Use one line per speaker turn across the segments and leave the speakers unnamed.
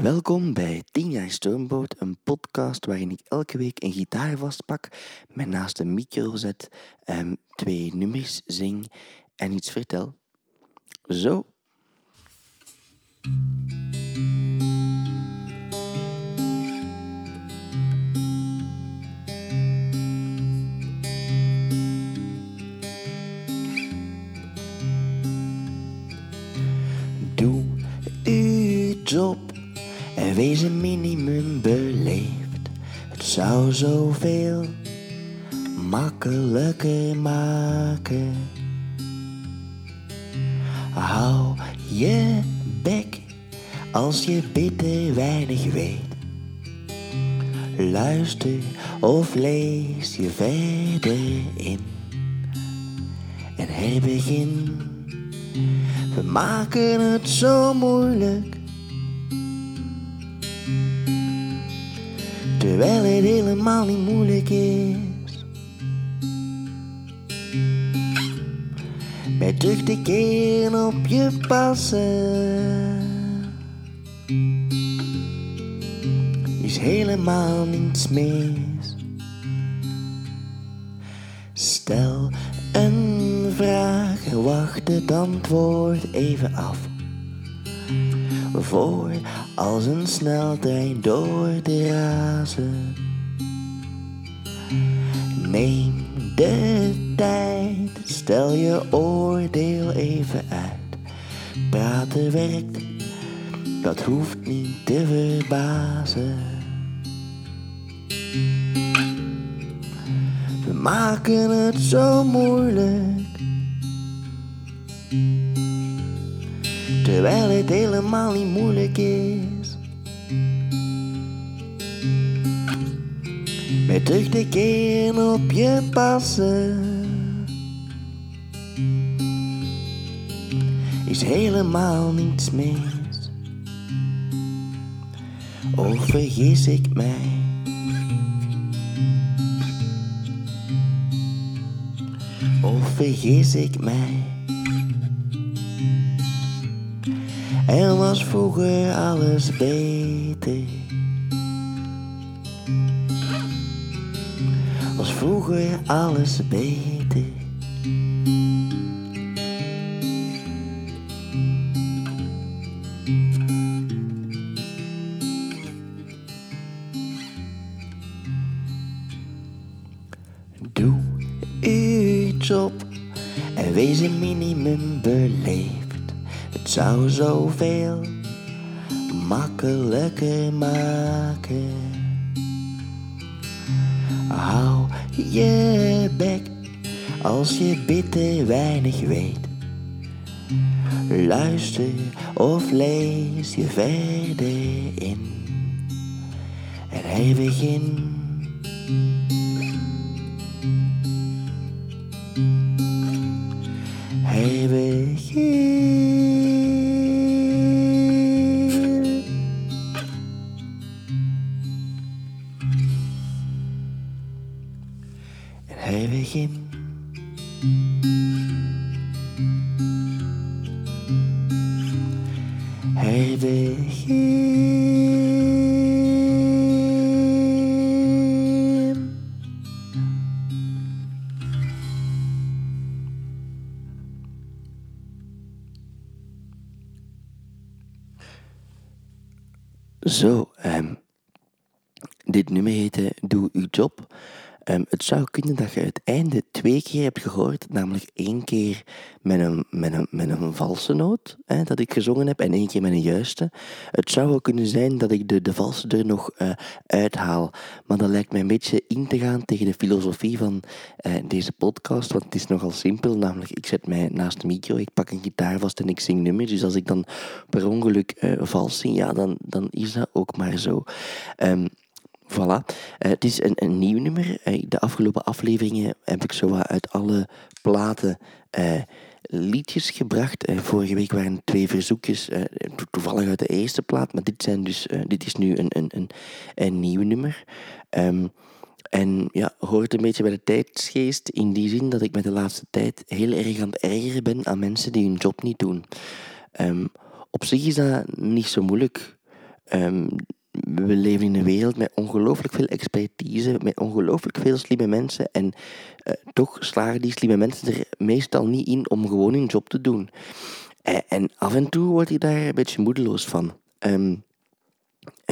Welkom bij 10 jaar Stoomboot, een podcast waarin ik elke week een gitaar vastpak, mij naast een micro zet, um, twee nummers zing en iets vertel. Zo. Doe uw job wees een minimum beleefd. Het zou zoveel makkelijker maken. Hou je bek als je bitter weinig weet. Luister of lees je verder in en herbegin. We maken het zo moeilijk. Terwijl het helemaal niet moeilijk is. Terug te keren op je passen. Is helemaal niets mis. Stel een vraag wacht het antwoord even af. Voor als een sneltrein door de razen. Neem de tijd, stel je oordeel even uit. Praten werkt, dat hoeft niet te verbazen. We maken het zo moeilijk. Terwijl het helemaal niet moeilijk is. Met terug te keren op je passen. Is helemaal niets mis. Of vergis ik mij? Of vergis ik mij? Er was vroeger alles beter. Vroeger alles beter. Doe uw job en wees een minimum beleefd. Het zou zoveel makkelijker maken. Je bek als je bitter weinig weet. Luister of lees je verder in. En hij begint. Hij. Zo, ehm, dit nummer heette Doe uw job. Ehm, het zou kunnen dat je het einde twee keer hebt gehoord, namelijk één keer met een, met een, met een valse noot hè, dat ik gezongen heb en één keer met een juiste. Het zou wel kunnen zijn dat ik de, de valse er nog eh, uithaal, maar dat lijkt mij een beetje in te gaan tegen de filosofie van eh, deze podcast, want het is nogal simpel, namelijk ik zet mij naast de micro, ik pak een gitaar vast en ik zing nummers, dus als ik dan per ongeluk eh, vals zing, ja, dan, dan is dat ook maar zo. Ehm, Voilà. Eh, het is een, een nieuw nummer. Eh, de afgelopen afleveringen heb ik zo uit alle platen eh, liedjes gebracht. Vorige week waren twee verzoekjes, to- toevallig uit de eerste plaat, maar dit, zijn dus, dit is nu een, een, een, een nieuw nummer. Ehm, en ja, hoort een beetje bij de tijdsgeest in die zin dat ik met de laatste tijd heel erg aan het ergeren ben aan mensen die hun job niet doen. Ehm, op zich is dat niet zo moeilijk. ehm, we leven in een wereld met ongelooflijk veel expertise, met ongelooflijk veel slimme mensen. En uh, toch slagen die slimme mensen er meestal niet in om gewoon hun job te doen. En, en af en toe word ik daar een beetje moedeloos van. Um,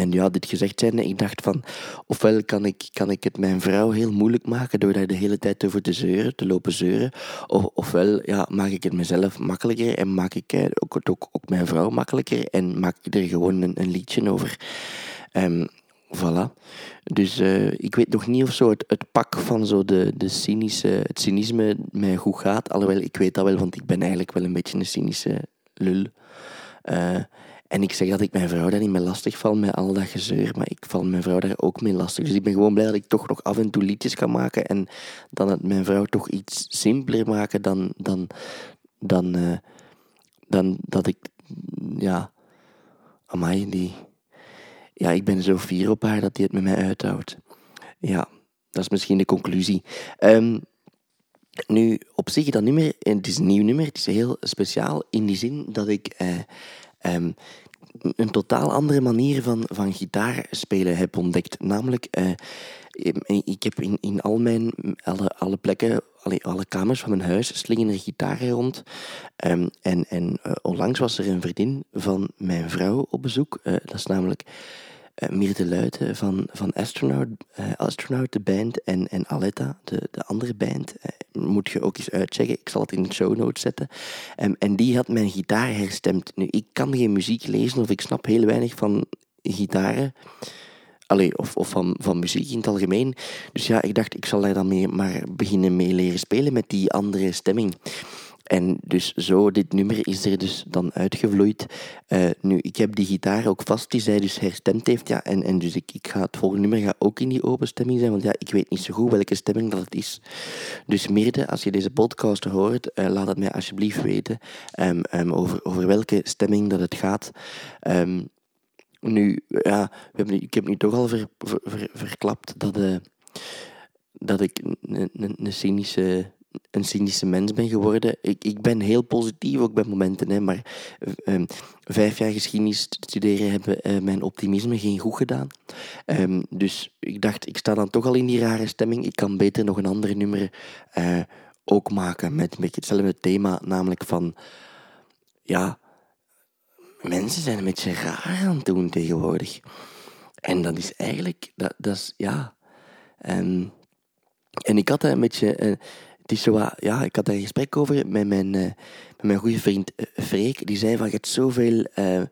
en ja, dit gezegd zijnde, ik dacht van, ofwel kan ik, kan ik het mijn vrouw heel moeilijk maken door daar de hele tijd over te zeuren, te lopen zeuren, of, ofwel ja, maak ik het mezelf makkelijker en maak ik het ook, ook, ook mijn vrouw makkelijker en maak ik er gewoon een, een liedje over. Um, voilà. Dus uh, ik weet nog niet of zo het, het pak van zo de, de cynische, het cynisme mij goed gaat. Alhoewel, ik weet dat wel, want ik ben eigenlijk wel een beetje een cynische lul. Uh, en ik zeg dat ik mijn vrouw daar niet mee lastig val met al dat gezeur, maar ik val mijn vrouw daar ook mee lastig. Dus ik ben gewoon blij dat ik toch nog af en toe liedjes kan maken en dan het mijn vrouw toch iets simpeler maken dan, dan, dan, uh, dan dat ik, ja, amai, die, ja, ik ben zo fier op haar dat die het met mij uithoudt. Ja, dat is misschien de conclusie. Um, nu, op zich, dat nummer, het is een nieuw nummer, het is heel speciaal in die zin dat ik... Uh, um, een totaal andere manier van, van gitaar spelen heb ontdekt. Namelijk, uh, ik heb in, in al mijn, alle, alle plekken, alle, alle kamers van mijn huis, slingen er gitaren rond. Um, en en uh, onlangs was er een vriendin van mijn vrouw op bezoek. Uh, dat is namelijk uh, Mirte Luiten van, van Astronaut, uh, Astronaut, de band, en, en Aletta, de, de andere band. Moet je ook eens uitchecken. Ik zal het in de show notes zetten. Um, en die had mijn gitaar herstemd. Nu, ik kan geen muziek lezen of ik snap heel weinig van gitaren. Allee, of, of van, van muziek in het algemeen. Dus ja, ik dacht, ik zal daar dan mee maar beginnen mee leren spelen met die andere stemming. En dus zo, dit nummer is er dus dan uitgevloeid. Uh, nu, ik heb die gitaar ook vast die zij dus herstemd heeft. Ja, en, en dus ik, ik ga het volgende nummer ga ook in die open stemming zijn. Want ja, ik weet niet zo goed welke stemming dat het is. Dus Mirde, als je deze podcast hoort, uh, laat het mij alsjeblieft weten. Um, um, over, over welke stemming dat het gaat. Um, nu, ja, we hebben, ik heb nu toch al ver, verklapt dat, uh, dat ik een cynische een cynische mens ben geworden. Ik, ik ben heel positief ook bij momenten, hè, maar um, vijf jaar geschiedenis studeren hebben uh, mijn optimisme geen goed gedaan. Um, dus ik dacht, ik sta dan toch al in die rare stemming. Ik kan beter nog een ander nummer uh, ook maken met een beetje hetzelfde thema, namelijk van ja, mensen zijn een beetje raar aan het doen tegenwoordig. En dat is eigenlijk, dat, dat is ja. Um, en ik had een beetje. Uh, is zo ja, ik had daar een gesprek over met mijn, uh, met mijn goede vriend uh, Freek. Die zei van, je hebt zoveel uh,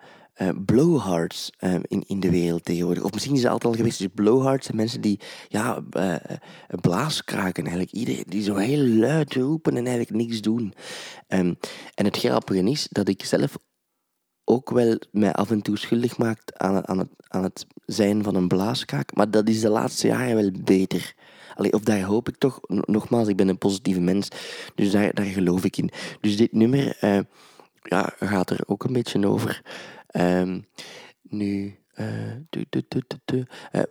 blowhards in, in de wereld tegenwoordig. Of misschien is het altijd al geweest. Dus blowhards zijn mensen die ja, blaaskraken eigenlijk. Iedereen die zo heel luid roepen en eigenlijk niks doen. Um, en het grappige is dat ik zelf ook wel mij af en toe schuldig maakt aan, aan, het, aan het zijn van een blaaskraak. Maar dat is de laatste jaren wel beter. Of daar hoop ik toch. Nogmaals, ik ben een positieve mens. Dus daar, daar geloof ik in. Dus dit nummer uh, ja, gaat er ook een beetje over. Nu.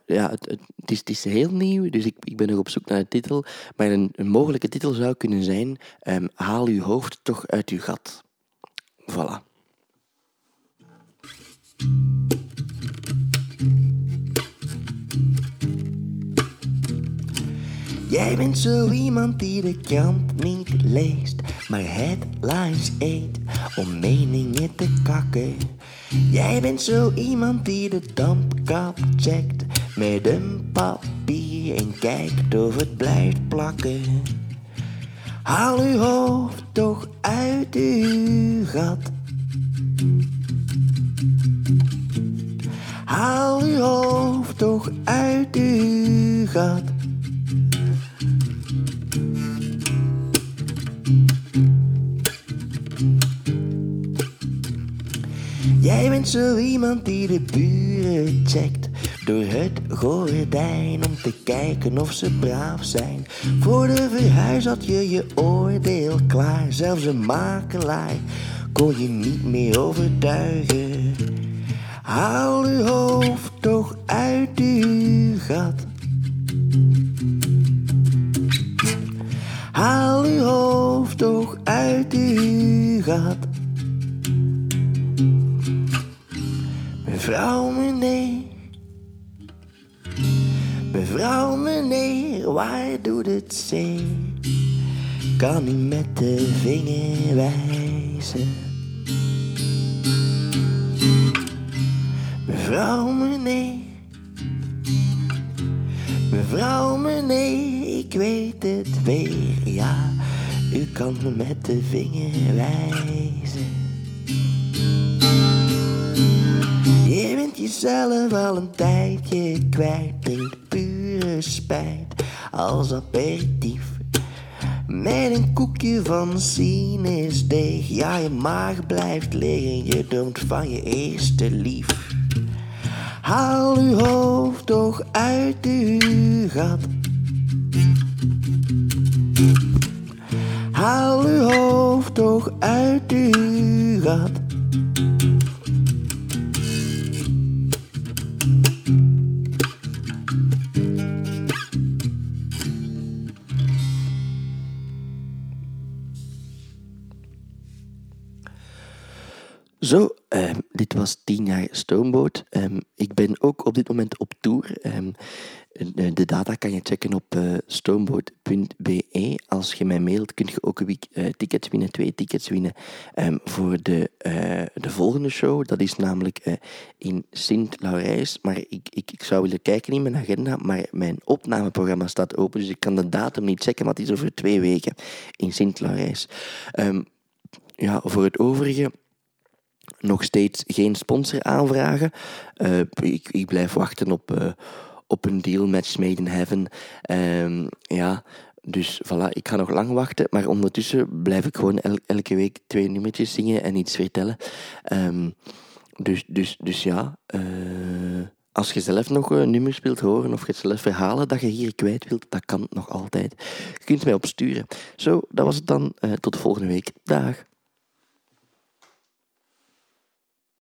Ja, het, is, het, is, heel nieuw, dus ik, ik ben nog op zoek naar een titel. Maar een, een mogelijke titel zou kunnen zijn: um, Haal uw hoofd toch uit uw gat. Voilà. Jij bent zo iemand die de krant niet leest, maar headlines eet om meningen te kakken. Jij bent zo iemand die de dampkap checkt met een papier en kijkt of het blijft plakken. Haal uw hoofd toch uit uw gat. Haal uw hoofd toch uit uw gat. Zo iemand die de buren checkt door het gordijn om te kijken of ze braaf zijn. Voor de verhuis had je je oordeel klaar, zelfs een makelaar kon je niet meer overtuigen. Haal uw hoofd toch uit uw gat. Haal uw hoofd toch uit uw gat. Mevrouw, meneer. Mevrouw, meneer, waar doet het zeer? Kan u met de vinger wijzen? Mevrouw, meneer. Mevrouw, meneer, ik weet het weer, ja. U kan me met de vinger wijzen. Jezelf al een tijdje kwijt, drinkt pure spijt als aperitief. Met een koekje van sinusdeeg, ja je maag blijft liggen, je droomt van je eerste lief. Haal uw hoofd toch uit uw gat. Haal uw hoofd toch uit uw gat. Zo, um, dit was 10 jaar Stoomboot. Um, ik ben ook op dit moment op tour. Um, de data kan je checken op uh, stoomboot.be. Als je mij mailt, kun je ook een week uh, tickets winnen, twee tickets winnen voor de, uh, de volgende show. Dat is namelijk in Sint-Laurijs. Maar ik, ik, ik zou willen kijken in mijn agenda, maar mijn opnameprogramma staat open, dus ik kan de datum niet checken, maar het is over twee weken in Sint-Laurijs. ja, voor het overige nog steeds geen sponsor aanvragen. Uh, ik, ik, blijf wachten op, uh, op een deal match made heaven. Um, ja, dus voilà, ik ga nog lang wachten. Maar ondertussen blijf ik gewoon el elke week twee nummertjes zingen en iets vertellen. Um, dus, dus, dus ja, uh, als je zelf nog nummers wilt horen of je zelf verhalen dat je hier kwijt wilt, dat kan nog altijd. Je kunt mij opsturen. Zo, dat was het dan. tot de volgende week. Dag.